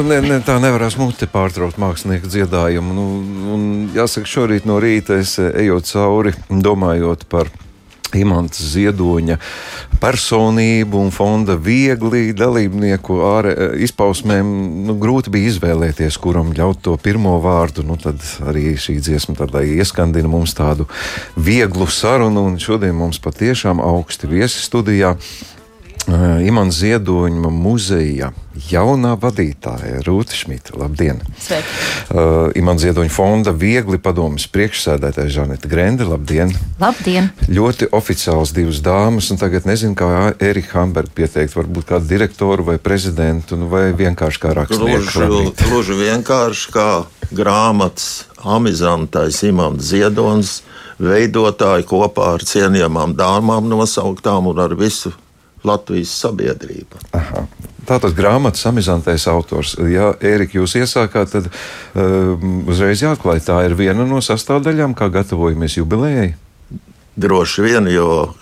Nu, ne, ne, tā nevarēs muti pārtraukt mākslinieku dziedājumu. Nu, un, jāsaka, šorīt no rīta es ejot cauri, domājot par Imants Ziedoņa personību un fonda viegli dalībnieku ar izpausmēm. Nu, grūti bija izvēlēties, kuram ļaut to pirmo vārdu. Nu, tad arī šī dziesma tad, ieskandina mums tādu vieglu sarunu. Un šodien mums patiešām augsti viesi studijā Imants Ziedoņa muzeja jaunā vadītāja Rūta Šmita. Labdien! Sveiki! Uh, Imants Ziedoņa fonda viegli padomas priekšsēdētāja Žaneta Grende. Labdien! Labdien! Ļoti oficiāls divas dāmas, un tagad nezinu, kā Erika Hamberga pieteikt, varbūt kādu direktoru vai prezidentu, nu, vai vienkārši kā rakstnieku. Gluži vienkārši kā grāmatas amizantais Imants Ziedonis, veidotāji kopā ar cienījamām dāmām nosauktām un ar visu Latvijas sabiedrība. Aha. Tātad grāmatas samizantēs autors. Ja Ērika jūs iesākāt, tad um, uzreiz jāatklāj, tā ir viena no sastāvdaļām, kā gatavojamies jubilejai. Droši vien, jo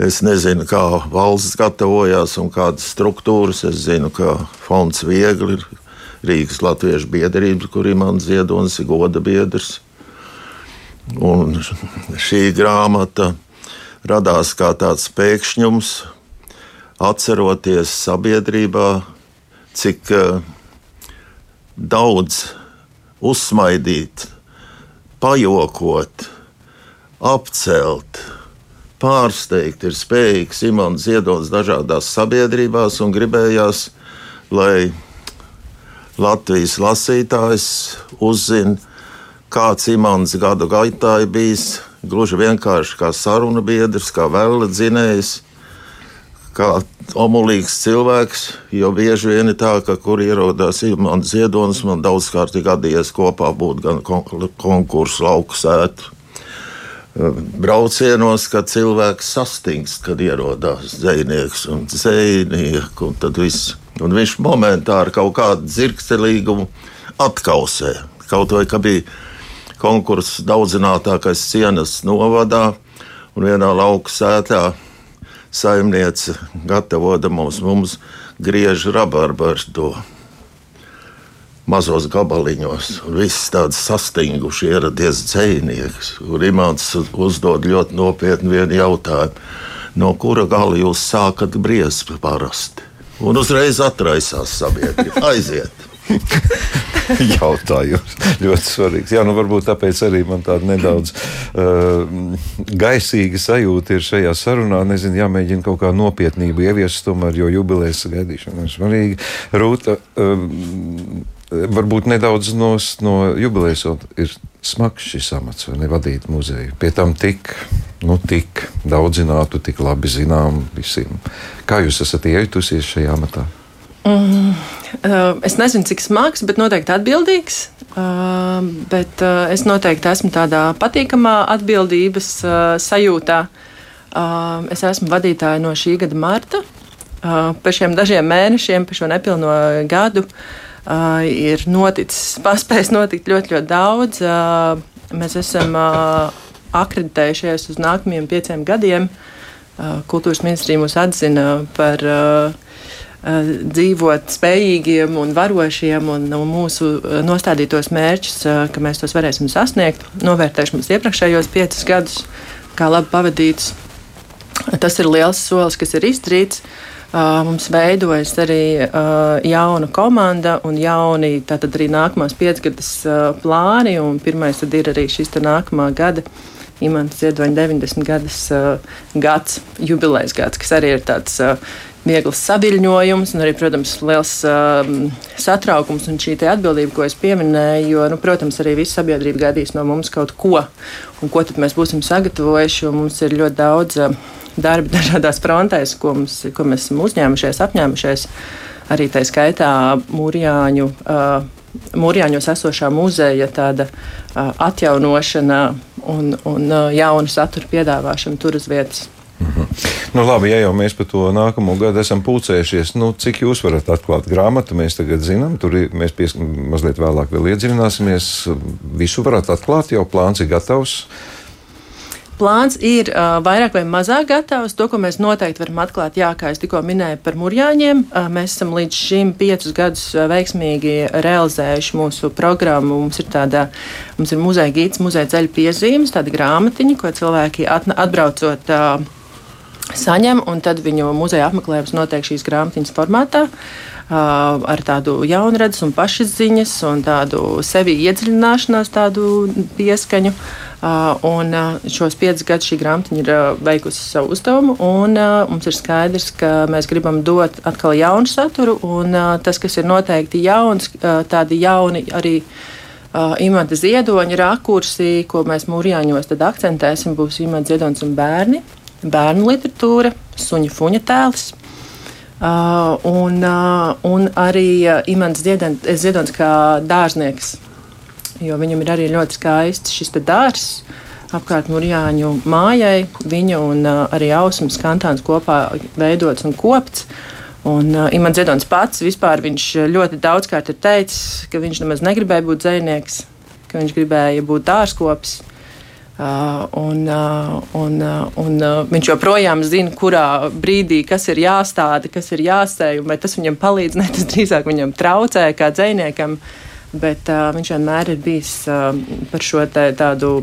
es nezinu, kā valsts gatavojās un kādas struktūras. Es zinu, ka fonds viegli ir Rīgas Latviešu biedrība, kur ir mans ziedonis, ir goda biedrs. Un šī grāmata radās kā tāds pēkšņums, atceroties sabiedrībā, cik uh, daudz uzsmaidīt, pajokot, apcelt, pārsteigt ir spējīgs Imants Ziedonis dažādās sabiedrībās un gribējās, lai Latvijas lasītājs uzzina, kāds Imants gadu gaitā ir bijis, gluži vienkārši kā saruna biedrs, kā vēla dzinējs kā omulīgs cilvēks, jo bieži vien ir tā, ka kur ierodās Imants Ziedonis, man daudzkārt ir gadījies kopā būt gan konkursu lauku sētu. Eh, braucienos, kad cilvēks sastingst, kad ierodās zvejnieks un zvejnieks, un tad viss. Un viņš momentā ar kaut kādu dzirkstelīgumu atkausē. Kaut vai, ka bija konkurss daudzinātākais cienas novadā un vienā lauku sētā saimniece gatavojamos mums griež rabarbu ar to mazos gabaliņos. Viss tāds sastinguši ieradies dzinieks. Rimants uzdod ļoti nopietnu vienu jautājumu. No kura gala jūs sākat briest parasti? Un uzreiz atraisās sabiedrība. Aiziet! jautājums. Ļoti svarīgs. Jā, nu varbūt tāpēc arī man tāda nedaudz uh, gaisīga sajūta ir šajā sarunā. Nezinu, jāmēģina kaut kā nopietnību ieviest, tomēr, jo jubilejas gaidīšana ir svarīga. Rūta, uh, varbūt nedaudz no, no jubilejas ir smags šis amats, vai ne vadīt muzeju. Pie tam tik, nu, tik daudz zinātu, tik labi zinām visiem. Kā jūs esat iejutusies šajā amatā? Mm, uh, es nezinu, cik smags, bet noteikti atbildīgs. Uh, bet uh, es noteikti esmu tādā patīkamā atbildības sajūtā. Es esmu vadītāja no šī gada marta. Pēc šiem dažiem mēnešiem, pēc šo nepilno gadu, ir noticis, paspējis notikt ļoti, ļoti daudz. Mēs esam akreditējušies uz nākamajiem pieciem gadiem. Kultūras ministrija mūs atzina par uh, dzīvot spējīgiem un varošiem un, mūsu eh, nostādītos mērķus, eh, ka mēs tos varēsim sasniegt. Novērtēšu mums iepriekšējos piecus gadus, kā labi pavadīts. Tas ir liels solis, kas ir izdarīts. Mums veidojas arī jauna komanda un jauni tātad arī nākamās piecgadas plāni. Pirmais ir arī šis nākamā gada Imants Ziedoņa 90 gadus gads, jubilejas gads, kas arī ir tāds viegls saviļņojums, un arī, protams, liels um, satraukums un šī atbildība, ko es pieminēju. Jo, nu, protams, arī visa sabiedrība gaidīs no mums kaut ko, un ko tad mēs būsim sagatavojuši. Mums ir ļoti daudz uh, darba dažādās frontēs, ko, mums, ko mēs esam uzņēmušies, apņēmušies. Arī tā skaitā mūrjāņu. Uh, Mūrjāņos esošā muzeja tāda uh, atjaunošana un, un uh, jaunu satura piedāvāšana tur uz vietas. Mhm. Nu, labi, ja jau mēs par to nākamo gadu esam pulcējušies, nu, cik jūs varat atklāt grāmatu, mēs tagad zinām, tur mēs pies, mazliet vēlāk vēl iedziļināsimies. Visu varat atklāt, jau plāns ir gatavs. plāns ir uh, vairāk vai mazāk gatavs. To, ko mēs noteikti varam atklāt, jā, kā es tikko minēju par murjāņiem, uh, mēs esam līdz šim piecus gadus veiksmīgi realizējuši mūsu programmu. Mums ir tāda, mums ir muzeja gīds, muzeja ceļu piezīmes, tāda grāmatiņa, ko cilvēki atbraucot. Uh, saņem, un tad viņu muzeja apmeklējums notiek šīs grāmatiņas formātā. Ar tādu jaunredzes un pašizziņas un tādu sevi iedziļināšanās, tādu pieskaņu. Un šos piecus gadus šī grāmatiņa ir veikusi savu uzdevumu, un mums ir skaidrs, ka mēs gribam dot atkal jaunu saturu, un tas, kas ir noteikti jauns, tādi jauni arī. Uh, imanta ziedoņa rakursi, ko mēs mūrjāņos akcentēsim, būs imanta ziedonis un bērni bērnu literatūra, suņa fuņa tēls. Uh, un, uh, un arī uh, Imants Ziedonis kā dārznieks, jo viņam ir arī ļoti skaists šis dārzs apkārt Mūrjāņu mājai. Viņa un uh, arī Ausmas kantāns kopā veidots un kopts. Un uh, Imants Ziedonis pats vispār viņš ļoti daudzkārt ir teicis, ka viņš nemaz negribēja būt dzinieks, ka viņš gribēja būt dārzkopis. Uh, un, uh, un, uh, un viņš joprojām zina, kurā brīdī kas ir jāstāda, kas ir jāsēj, vai tas viņam palīdz, ne tas drīzāk viņam traucē kā dziniekam. Bet uh, viņš vienmēr ir bijis uh, par šo tādu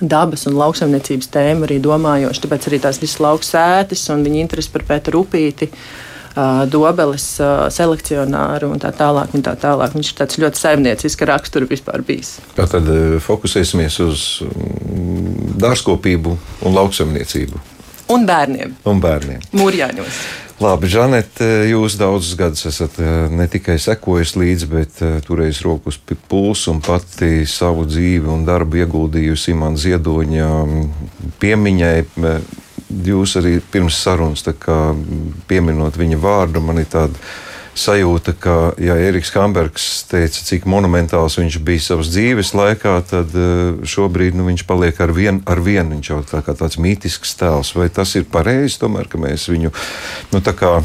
dabas un lauksaimniecības tēmu arī domājoši. Tāpēc arī tās visas lauksētas un viņa interesi par Pēteru Upīti. Uh, dobeles selekcionāru un tā tālāk. Un tā tālāk. Viņš ir tāds ļoti saimniecisks raksturs vispār bijis. Tā tad fokusēsimies uz mm, dārzkopību un lauksaimniecību. Un bērniem. Un bērniem. Mūrjāņos. Labi, Žanet, jūs daudzus gadus esat ne tikai sekojis līdzi, bet turējis roku uz pulsu un pati savu dzīvi un darbu ieguldījusi man ziedoņa piemiņai jūs arī pirms sarunas pieminot viņa vārdu, man ir tāda sajūta, ka, ja Eriks Hambergs teica, cik monumentāls viņš bija savas dzīves laikā, tad eh, šobrīd nu, viņš paliek ar vienu, ar vienu. Viņš jau tā kā tāds mītisks tēls. Vai tas ir pareizi, tomēr, ka mēs viņu nu, tā kā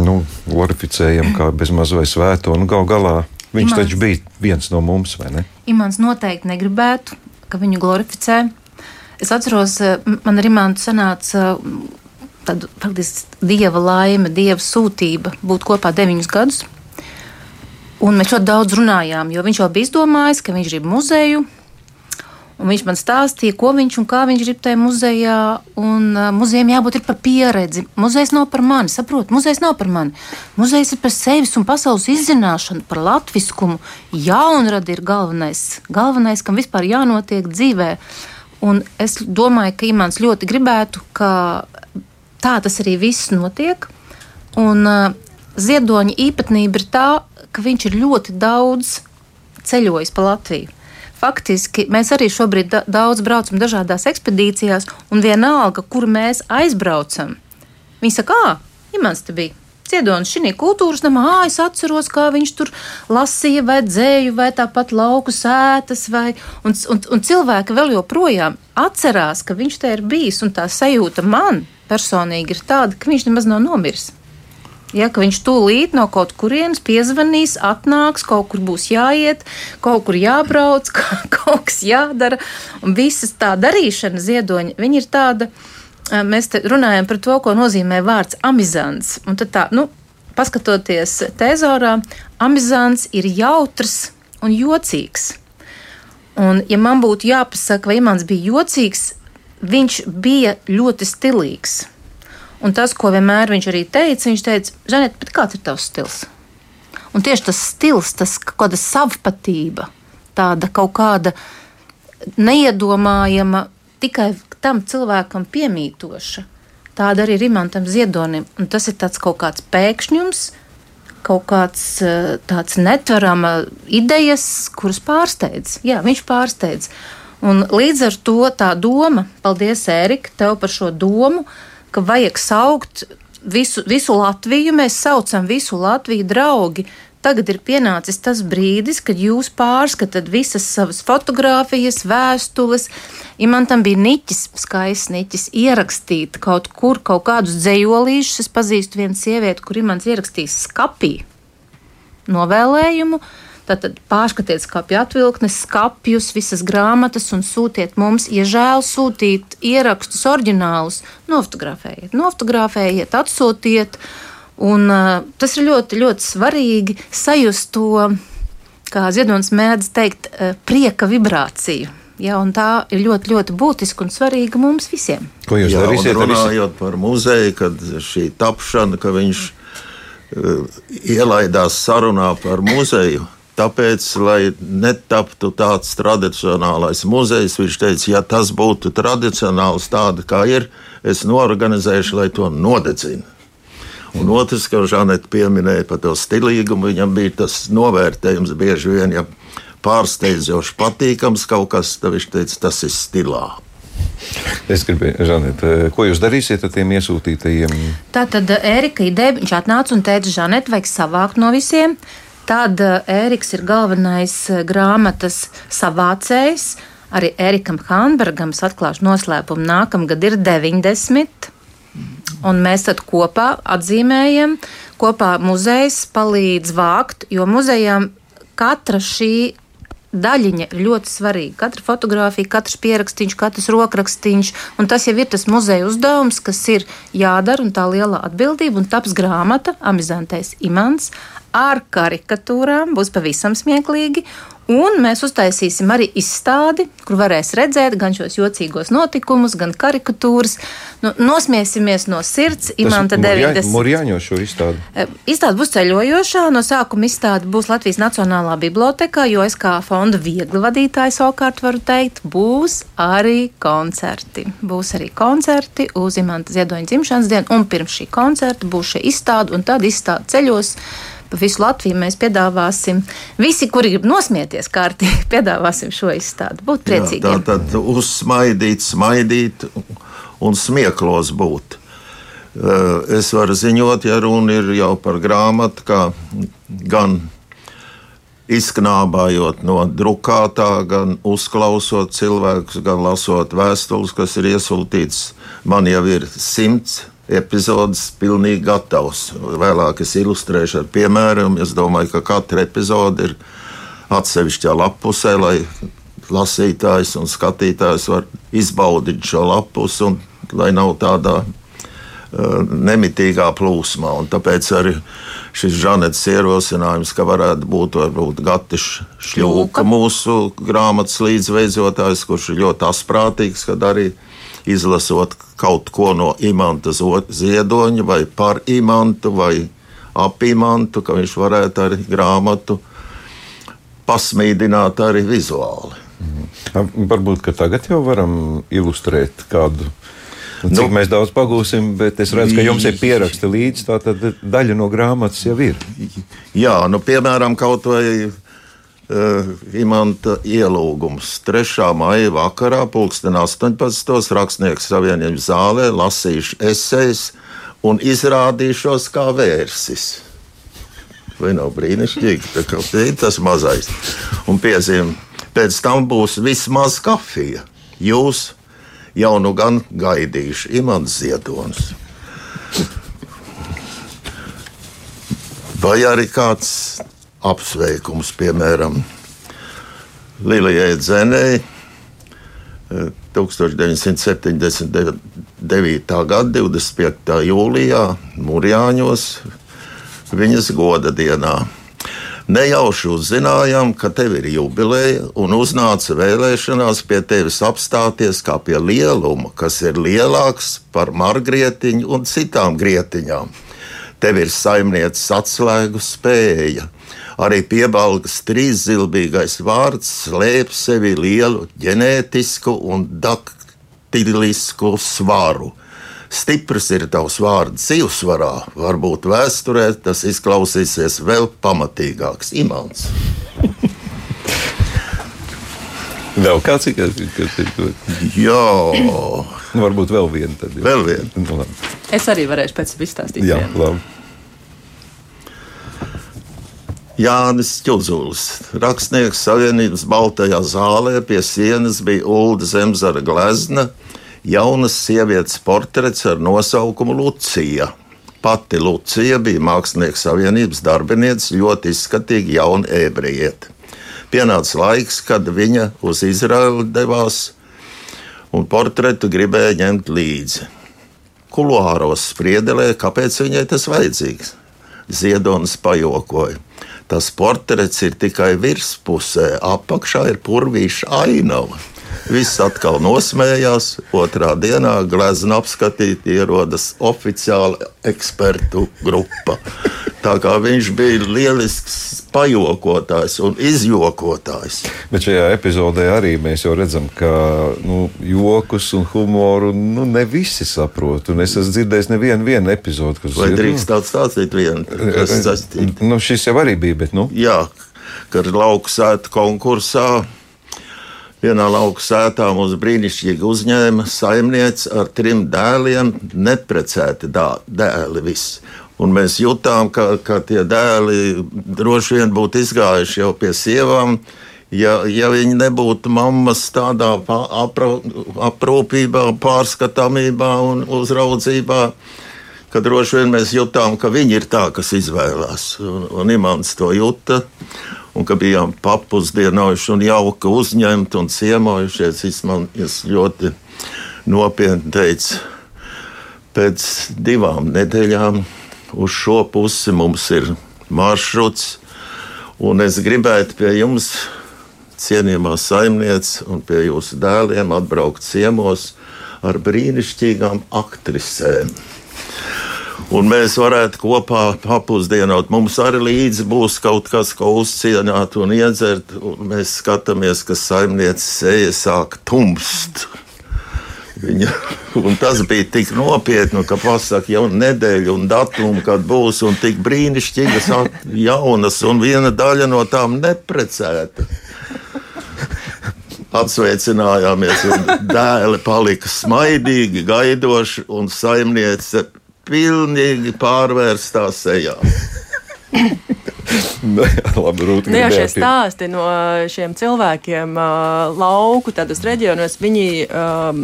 nu, glorificējam kā bezmaz vai svēto? Nu, gal galā viņš Imants, taču bija viens no mums, vai ne? Imants noteikti negribētu, ka viņu glorificē. Es atceros, eh, man ar Imantu sanāca tāda faktiski dieva laime, dieva sūtība būt kopā deviņus gadus. Un mēs ļoti daudz runājām, jo viņš jau bija izdomājis, ka viņš grib muzeju. Un viņš man stāstīja, ko viņš un kā viņš grib tajā muzejā. Un uh, muzejam jābūt par pieredzi. Muzejs nav par mani, saprotiet, muzejs nav par mani. Muzejs ir par sevis un pasaules izzināšanu, par latviskumu. Jaunradi ir galvenais, galvenais, kam vispār jānotiek dzīvēm. Un es domāju, ka Imants ļoti gribētu, ka tā tas arī viss notiek. Un uh, ziedoņa īpatnība ir tā, ka viņš ir ļoti daudz ceļojis pa Latviju. Faktiski mēs arī šobrīd da daudz braucam dažādās ekspedīcijās, un vienalga, kur mēs aizbraucam, viņi saka, ah, Imants te bija Ciedonis šī kultūras namā, es atceros, kā viņš tur lasīja, vai dzēju, vai tāpat lauku sētas, vai, un, un, un cilvēki vēl joprojām atcerās, ka viņš te ir bijis, un tā sajūta man personīgi ir tāda, ka viņš nemaz nav nomiris. Ja, viņš tūlīt no kaut kurienes piezvanīs, atnāks, kaut kur būs jāiet, kaut kur jābrauc, kaut kas jādara. Un visas tā darīšana ziedoņa, viņa ir tāda, uh, mēs runājam par to, ko nozīmē vārds amizants. Un tad tā, nu, paskatoties tezorā, amizants ir jautrs un jocīgs. Un, ja man būtu jāpasaka, vai Imants bija jocīgs, viņš bija ļoti stilīgs. Un tas, ko vienmēr viņš arī teica, viņš teica, Žanet, kāds ir tavs stils? Un tieši tas stils, tas kaut kāda savpatība, tāda kaut kāda neiedomājama tikai tam cilvēkam piemītoša. Tāda arī ir imantam ziedonim. Un tas ir kaut kāds pēkšņums, kaut kāds eh, tāds netverama idejas, kuras pārsteidz. Jā, viņš pārsteidz. Un līdz ar to tā doma, paldies, Ērika, tev par šo domu, ka vajag saukt visu, visu Latviju. Mēs saucam visu Latviju draugi. Tagad ir pienācis tas brīdis, kad jūs pārskatāt visas savas fotogrāfijas, vēstules. Ja man tam bija niķis, skaists niķis, ierakstīt kaut kur kaut kādus dzējolīšus, es pazīstu vienu sievieti, kur ir mans ierakstījis skapī novēlējumu. Tātad pārskatiet skāpju atvilknes, skāpjus, visas grāmatas un sūtiet mums, ja žēl sūtīt ierakstus oriģinālus, nofotografējiet, nofotografējiet, atsūtiet. Un, uh, tas ir ļoti, ļoti svarīgi sajust to, kā Ziedonis mēdz teikt, uh, prieka vibrāciju. Ja, tā ir ļoti, ļoti būtiska un svarīga mums visiem. Ko jūs darīsiet? Runājot par muzeju, kad šī tapšana, ka viņš uh, ielaidās sarunā par muzeju. Tāpēc, lai netaptu tāds tradicionālais muzejs, viņš teica, ja tas būtu tradicionāls tāds, kā ir, es norganizēšu, lai to nodedzinu. Un otrs, ko Žanete pieminēja par to stilīgumu, viņam bija tas novērtējums bieži vien, ja pārsteidzoši patīkams kaut kas, tad viņš teica, tas ir stilā. Es gribēju, Žanet, ko jūs darīsiet ar tiem iesūtītajiem? Tā tad Ērika ideja, viņš atnāca un teica, Žanet, vajag savākt no visiem. Tad Ēriks ir galvenais grāmatas savācējs. Arī Erikam Hanbergam, atklāšu noslēpumu, nākamgad ir 90. Un mēs tad kopā atzīmējam, kopā muzejs palīdz vākt, jo muzejām katra šī daļiņa ir ļoti svarīga. Katra fotografija, katrs pierakstīns, katrs rokrakstīns, un tas jau ir tas muzeja uzdevums, kas ir jādara, un tā liela atbildība, un taps grāmata, amizantais imants ar karikatūrām, būs pavisam smieklīgi, Un mēs uztaisīsim arī izstādi, kur varēs redzēt gan šos jocīgos notikumus, gan karikatūras. Nu, nosmiesimies no sirds. Imanta 90. Mūrjāņo šo izstādi. E, izstāde būs ceļojošā. No sākuma izstāde būs Latvijas Nacionālā bibliotekā, jo es kā fonda viegli vadītājs savukārt varu teikt, būs arī koncerti. Būs arī koncerti uz Imanta Ziedoņa dzimšanas dienu, un pirms šī koncerta būs šī izstāde, un tad izstāde ceļos pa visu Latviju mēs piedāvāsim. Visi, kuri grib nosmieties kārtīgi, piedāvāsim šo izstādi. Būt priecīgiem. Jā, tā tad uzsmaidīt, smaidīt un smieklos būt. Eh, es varu ziņot, ja runa ir jau par grāmatu, kā gan izknābājot no drukātā, gan uzklausot cilvēkus, gan lasot vēstules, kas ir iesūtītas. Man jau ir simts epizodes pilnīgi gatavs. Vēlāk es ilustrēšu ar piemēram. Es domāju, ka katra epizode ir atsevišķā lapusē, lai lasītājs un skatītājs var izbaudīt šo lapus, un lai nav tādā uh, nemitīgā plūsmā. Un tāpēc arī šis žanets ierosinājums, ka varētu būt varbūt Gatis Šļūka, mūsu grāmatas līdzveidotājs, kurš ir ļoti asprātīgs, kad arī izlasot kaut ko no imanta ziedoņa, vai par imantu, vai ap imantu, ka viņš varētu arī grāmatu pasmīdināt arī vizuāli. Mhm. Varbūt tagad jau varam ilustrēt kādu. Nu, cik nu, mēs daudz pagūsim, bet es redzu, ka jums ir pieraksti līdzi. Tā daļa no grāmatas jau ir. Jā, nu, piemēram, kaut vai Uh, imanta ielūgums. 3. maija vakarā, pulksten 18. rakstnieks savienības zālē lasīšu esejas un izrādīšos kā vērsis. Vai nav brīnišķīgi? Tas mazais. Un piezīme, pēc tam būs vismaz kafija. Jūs jau nu gan gaidīšu imants ziedonis. Vai arī kāds apsveikums, piemēram, Lilijai Dzenei 1979. gada 25. jūlijā Mūrjāņos viņas goda dienā. Nejauši uzzinājām, ka tev ir jubileja, un uznāca vēlēšanās pie tevis apstāties kā pie lieluma, kas ir lielāks par margrietiņu un citām grietiņām. Tev ir saimnieces atslēgu spēja, Arī piebalgas trīszilbīgais vārds slēp sevi lielu ģenētisku un daktilisku svaru. Stiprs ir tavs vārds dzīvesvarā, varbūt vēsturē tas izklausīsies vēl pamatīgāks imants. Vēl kāds ir? Kas ir Jā, nu, varbūt vēl viena. Tad, vēl viena. Nu, es arī varēšu pēc tam izstāstīt. Jā, vienu. labi. Jānis Čuzulis, rakstnieks Savienības Baltajā zālē pie sienas bija Ulda Zemzara glezna, jaunas sievietes portrets ar nosaukumu Lucija. Pati Lucija bija Mākslinieku savienības darbinieca, ļoti izskatīga jauna ebrejieta. Pienāca laiks, kad viņa uz Izraeli devās un portretu gribēja ņemt līdzi. Kuluāros spriedelē, kāpēc viņai tas vajadzīgs. Ziedonis pajokoja. Tas portrets ir tikai virspusē, apakšā ir purvīša ainava. Viss atkal nosmējās. Otrā dienā glezna apskatīt ierodas oficiāla ekspertu grupa. Tā kā viņš bija lielisks pajokotājs un izjokotājs. Bet šajā epizodē arī mēs redzam, ka nu, jokus un humoru nu, ne visi saprot. Un es esmu dzirdējis nevienu epizodi, kas Vai drīkst tāds stāstīt vienu? kas saistīt? Nu, šis jau arī bija, bet nu. Jā, kad lauku sētu konkursā. Vienā lauka sētā mums brīnišķīgi uzņēma saimniece ar trim dēliem, neprecēti dā- dēli visi. Un mēs jutām, ka, ka tie dēli droši vien būtu izgājuši jau pie sievām, ja, ja viņi nebūtu mammas tādā aprūpībā, pārskatāmībā un uzraudzībā. Ka droši vien mēs jutām, ka viņi ir tā, kas izvēlās. Un, un Imants to jūta. Un ka bijām papusdienojuši un jauki uzņemti un ciemojušies. Viņš man ļoti nopietni teica, pēc divām nedēļām uz šo pusi mums ir maršruts. Un es gribētu pie jums, cienījamā saimniece, un pie jūsu dēliem atbraukt ciemos ar brīnišķīgām aktrisēm. Un mēs varētu kopā papusdienot. Mums arī līdzi būs kaut kas, ko uzcienāt un iedzert. Un mēs skatāmies, ka saimniece seja sāk tumst. Viņa, un tas bija tik nopietni, ka pasakā jau nedēļa un datumu, kad būs, un tik brīnišķīgas, jaunas, un viena daļa no tām neprecēta. Atsveicinājāmies, un dēli palika smaidīgi, gaidoši, un saimniece pilnīgi pārvērstā sejā. Nu, jā, labi, Rūta, Nu, jā, šie gribēja pie- stāsti no šiem cilvēkiem uh, lauku tādos reģionos, viņi um,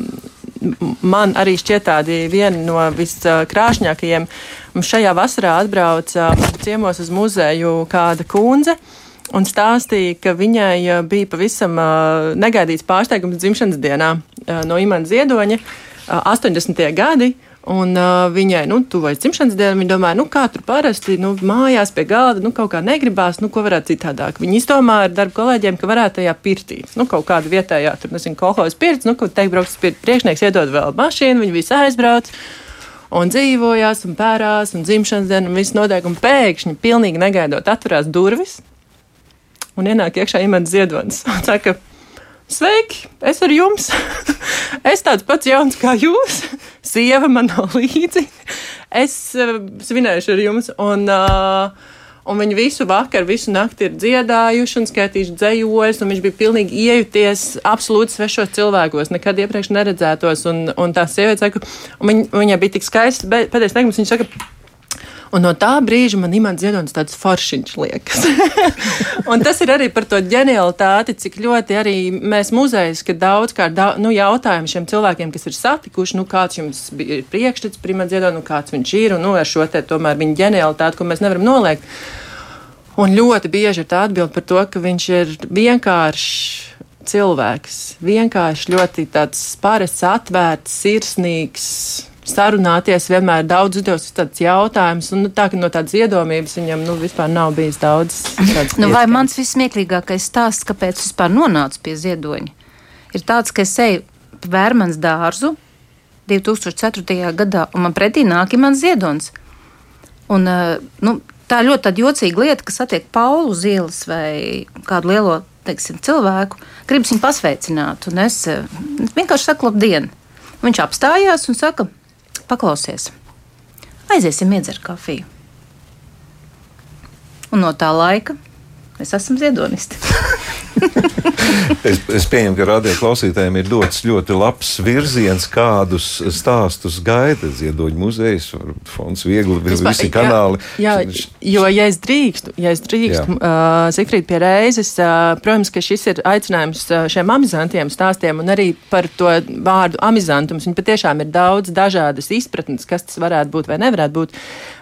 man arī šķiet tādi vieni no viskrāšņākajiem. Mums šajā vasarā atbrauca ciemos uz muzeju kāda kundze. Un stāstīja, ka viņai uh, bija pavisam uh, negaidīts pārsteigums dzimšanas dienā uh, no Imants Ziedoņa, uh, 80. gadi. Un uh, viņai, nu, tuvojas dzimšanas diena, viņa domāja, nu, kā tur parasti, nu, mājās pie galda, nu, kaut kā negribās, nu, ko varētu citādāk. Viņa izdomāja ar darba kolēģiem, ka varētu tajā pirtī, nu, kaut kāda vietējā, tur, nezinu, kolhojas pirts, nu, kaut teikt, brauks pirts, priekšnieks iedod vēl mašīnu, viņi visi aizbrauc. Un dzīvojās, un pērās, un dzimšanas diena, un viss notiek, un pēkšņi, pilnīgi negaidot, atverās durvis, un ienāk iekšā imants ziedonis. Saka, Sveiki, es ar jums. es tāds pats jauns kā jūs. Sieva man nav līdzi. Es uh, svinēšu ar jums. Un, uh, un viņi visu vakaru, visu nakti ir dziedājuši un skaitījuši dzējoļus. Viņš bija pilnīgi iejuties absolūti svešos cilvēkos, nekad iepriekš neredzētos. Un, un tā sieviete saka, un viņa, viņai bija tik skaists pēdējais teikums. Viņa saka, Un no tā brīža man imants ziedonis tāds foršiņš liekas. un tas ir arī par to ģenialitāti, cik ļoti arī mēs muzejus, ka daudzkārt daudz, nu, jautājam šiem cilvēkiem, kas ir satikuši, nu, kāds jums bija priekšstats par imants ziedonu, nu, kāds viņš ir, un nu, ar šo te tomēr viņa ģenialitāti, ko mēs nevaram noliegt. Un ļoti bieži ir tā atbilde par to, ka viņš ir vienkāršs cilvēks. Vienkārši ļoti tāds parasts, atvērts, sirsnīgs, sarunāties, vienmēr daudz uzdos tāds jautājums, un nu, tā, ka no tādas iedomības viņam nu, vispār nav bijis daudz. Nu, vai mans vismieklīgākais stāsts, kāpēc vispār nonācu pie ziedoņa, ir tāds, ka es eju pa Vērmans dārzu 2004. gadā, un man pretī nāk mans ziedonis. Un, eh, nu, tā ir ļoti jocīga lieta, kas satiek Paulu uz ielas vai kādu lielo teiksim, cilvēku. Gribas viņu pasveicināt, un es eh, vienkārši saku labdien. Viņš apstājās un saka, paklausies, aiziesim iedzert kafiju. Un no tā laika mēs esam ziedonisti. es, es pieņemu, ka radio klausītājiem ir dots ļoti labs virziens, kādus stāstus gaida Ziedoņa muzejs, fonds viegli, Vispār, visi kanāli. Jā, jā, jo, ja es drīkstu, ja es drīkstu, uh, Zifrīt pie reizes, uh, protams, ka šis ir aicinājums šiem amizantiem stāstiem un arī par to vārdu amizantums. Viņi patiešām ir daudz dažādas izpratnes, kas tas varētu būt vai nevarētu būt.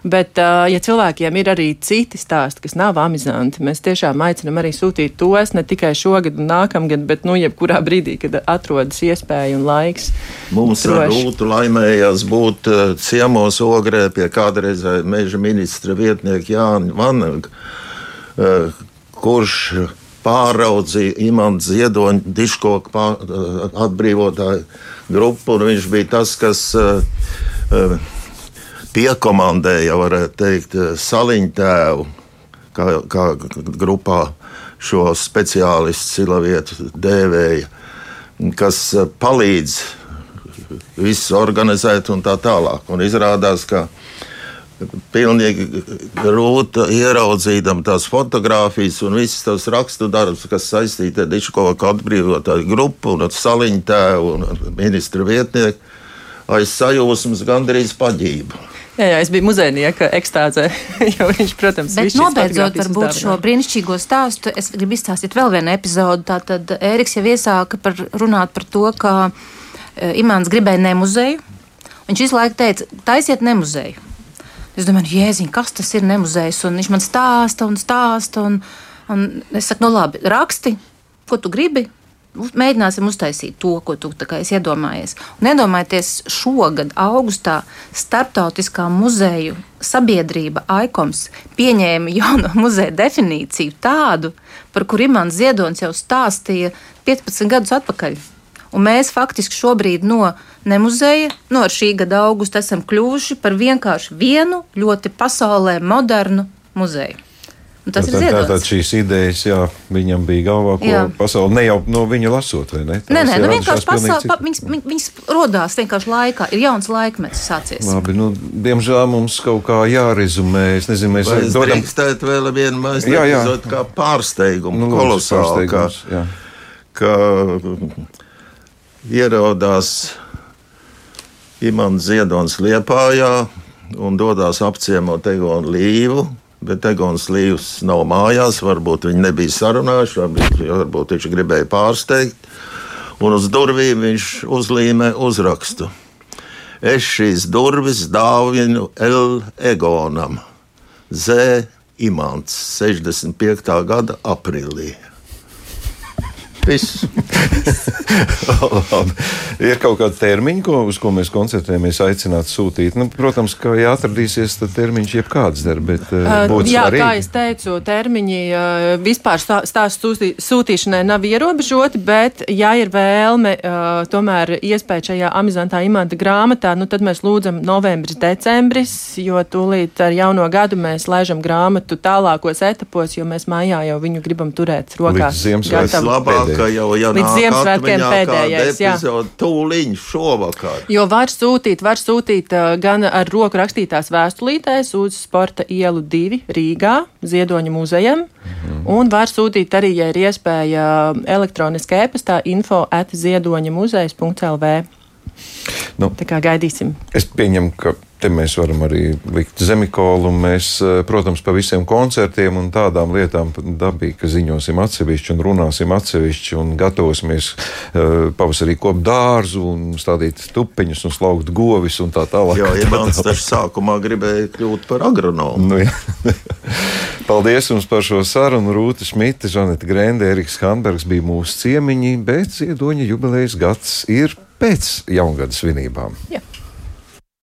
Bet, uh, ja cilvēkiem ir arī citi stāsti, kas nav amizanti, mēs tiešām aicinam arī sūtīt tos ne tikai šogad un nākamgad, bet nu, jebkurā brīdī, kad atrodas iespēja un laiks. Mums ar Rūtu laimējās būt uh, ciemos ogrē pie kādreizēja meža ministra vietnieka Jāņa Vanaga, uh, kurš pāraudzīja imants ziedoņu diškoku pār, atbrīvotāju grupu, viņš bija tas, kas uh, piekomandēja, varētu teikt, saliņu tēvu, kā, kā grupā šo speciālistu silavietu dēvēja, kas palīdz visu organizēt un tā tālāk. Un izrādās, ka pilnīgi grūti ieraudzīt tās fotogrāfijas un visas tās rakstu darbus, kas saistīti ar Diškovu atbrīvotāju grupu un saliņu tēvu un ministru vietnieku aiz sajūsmas gandrīz paģību. Jā, jā, es biju muzejnieka ekstāzē, jo viņš, protams, Bet nobeidzot varbūt šo brīnišķīgo stāstu, es gribu izstāstīt vēl vienu epizodu. Tātad Ēriks jau iesāka par runāt par to, ka e, Imants gribēja ne muzeju. Viņš visu laiku teica, taisiet ne muzeju. Es domāju, jēziņ, kas tas ir ne muzejs? Un viņš man stāsta un stāsta. Un, un es saku, no nu labi, raksti, ko tu gribi, mēģināsim uztaisīt to, ko tu iedomājies. Un iedomājieties, šogad, augustā, Startautiskā muzeju sabiedrība ICOMS pieņēma jaunu muzeja definīciju, tādu, par kuru Imants Ziedonis jau stāstīja 15 gadus atpakaļ. Un mēs faktiski šobrīd no nemuzeja, no šī gada augusta, esam kļuvuši par vienkārši vienu ļoti pasaulē modernu muzeju. Un tas tātad, ir ziedots. Tātad šīs idejas, jā, viņam bija galvā, ko jā. pasauli ne jau no viņa lasot, vai ne? Tās nē, nē, nu vienkārši pasauli, pa, viņas, viņas rodās vienkārši laikā, ir jauns laikmets sācies. Labi, nu, diemžēl mums kaut kā jārezumē, es nezinu, mēs vai dodam... drīkstēt vēl vienu mēs jā, jā. kā pārsteigumu, nu, kolosāli, kā, jā. ka ierodās Imants Ziedons Liepājā un dodās apciemot Egonu Līvu Bet Egons Līvs nav mājās, varbūt viņi nebija sarunājuši, varbūt, varbūt viņš gribēja pārsteigt. Un uz durvīm viņš uzlīmē uzrakstu. Es šīs durvis dāvinu L. Egonam, Z. Imants, 65. gada aprīlī. Viss. ir kaut kāda termiņa, ko, uz ko mēs koncentrējamies, aicināt sūtīt. Nu, protams, ka, ja atradīsies, tad termiņš jebkāds der, bet uh, būtu Jā, svarīgi. kā es teicu, termiņi uh, vispār stāstu sūtīšanai nav ierobežoti, bet, ja ir vēlme uh, tomēr iespēja šajā amizantā imanta grāmatā, nu, tad mēs lūdzam novembris, decembris, jo tūlīt ar jauno gadu mēs laižam grāmatu tālākos etapos, jo mēs mājā jau viņu gribam turēt rokās. Līdz Ziemassvētku ka jau ja līdz Ziemassvētkiem pēdējais. Tūliņ šovakar. Jo var sūtīt, var sūtīt uh, gan ar roku rakstītās vēstulītēs uz Sporta ielu 2 Rīgā, Ziedoņa muzejam, mhm. un var sūtīt arī, ja ir iespēja, elektroniskā e-pastā info at ziedoņa muzejs.lv. Nu, Tā kā gaidīsim. Es pieņemu, ka te mēs varam arī likt zemikolu. Mēs, eh, protams, pa visiem koncertiem un tādām lietām dabīgi, ka ziņosim atsevišķi un runāsim atsevišķi un gatavosimies uh, pavasarī kopt dārzu un stādīt tupiņus un slaukt govis un tā tālāk. Jā, ja mans taču sākumā gribēja kļūt par agronomu. Nu, Paldies jums par šo sarunu. Rūta Šmita, Žaneta Grende, Eriks Hanbergs bija mūsu ciemiņi, bet Ziedoņa jubilejas gads ir pēc jaungada svinībām. Jā.